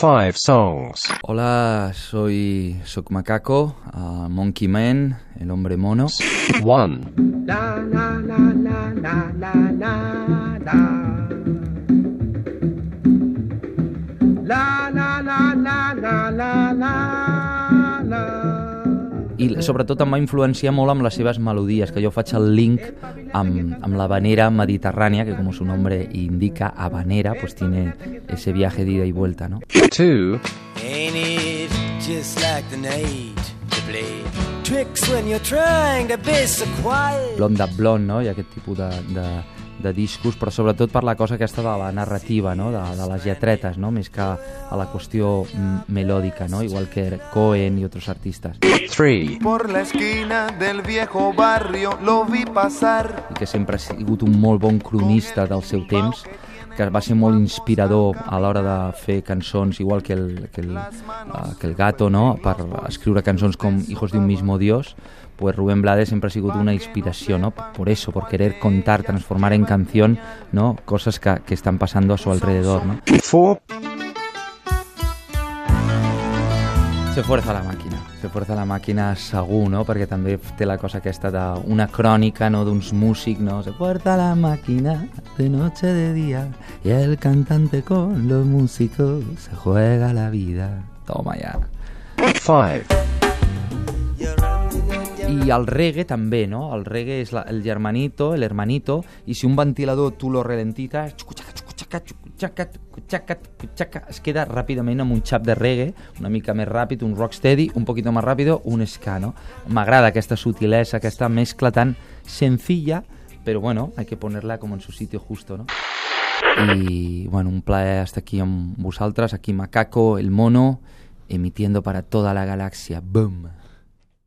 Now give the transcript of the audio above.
5 songs. Hola, soy Sok Macaco, uh, Monkey Man, el hombre mono. 1. La la la la la la la la. La sobretot em va influenciar molt amb les seves melodies, que jo faig el link amb, amb l'habanera mediterrània, que com su nombre indica, habanera, pues tiene ese viaje de ida y vuelta, ¿no? 2. Ain't it just like the night to play tricks when you're trying to be so quiet? Blond de blond, no? I aquest tipus de, de, de discos, però sobretot per la cosa aquesta de la narrativa, no? de, de les lletretes, no? més que a la qüestió mm, melòdica, no? igual que Cohen i altres artistes. 3. Por la esquina del viejo barrio lo vi pasar. I que sempre ha sigut un molt bon cronista del seu temps, que va ser molt inspirador a l'hora de fer cançons, igual que el, que el, uh, que el Gato, no? per escriure cançons com Hijos de un mismo Dios, pues Rubén Blades siempre ha sido una inspiración, ¿no? Por eso, por querer contar, transformar en canción, ¿no? Cosas que, que están pasando a su alrededor, ¿no? 4. Se fuerza la màquina, se fuerza la màquina segur, no? Perquè també té la cosa aquesta d'una crònica, no? D'uns músics, no? Se fuerza la màquina de noche de día y el cantante con los músicos se juega la vida. Toma ya. 5. I el reggae també, no? El reggae és la, el germanito, el hermanito, i si un ventilador tu lo ralentitas, es queda ràpidament amb un xap de reggae, una mica més ràpid, un rocksteady, un poquito més ràpid, un ska, no? M'agrada aquesta sutilesa, aquesta mescla tan sencilla, però bueno, hay que ponerla como en su sitio justo, no? Y bueno, un plaer estar aquí amb vosaltres, aquí Macaco, el mono, emitiendo para toda la galaxia. Boom.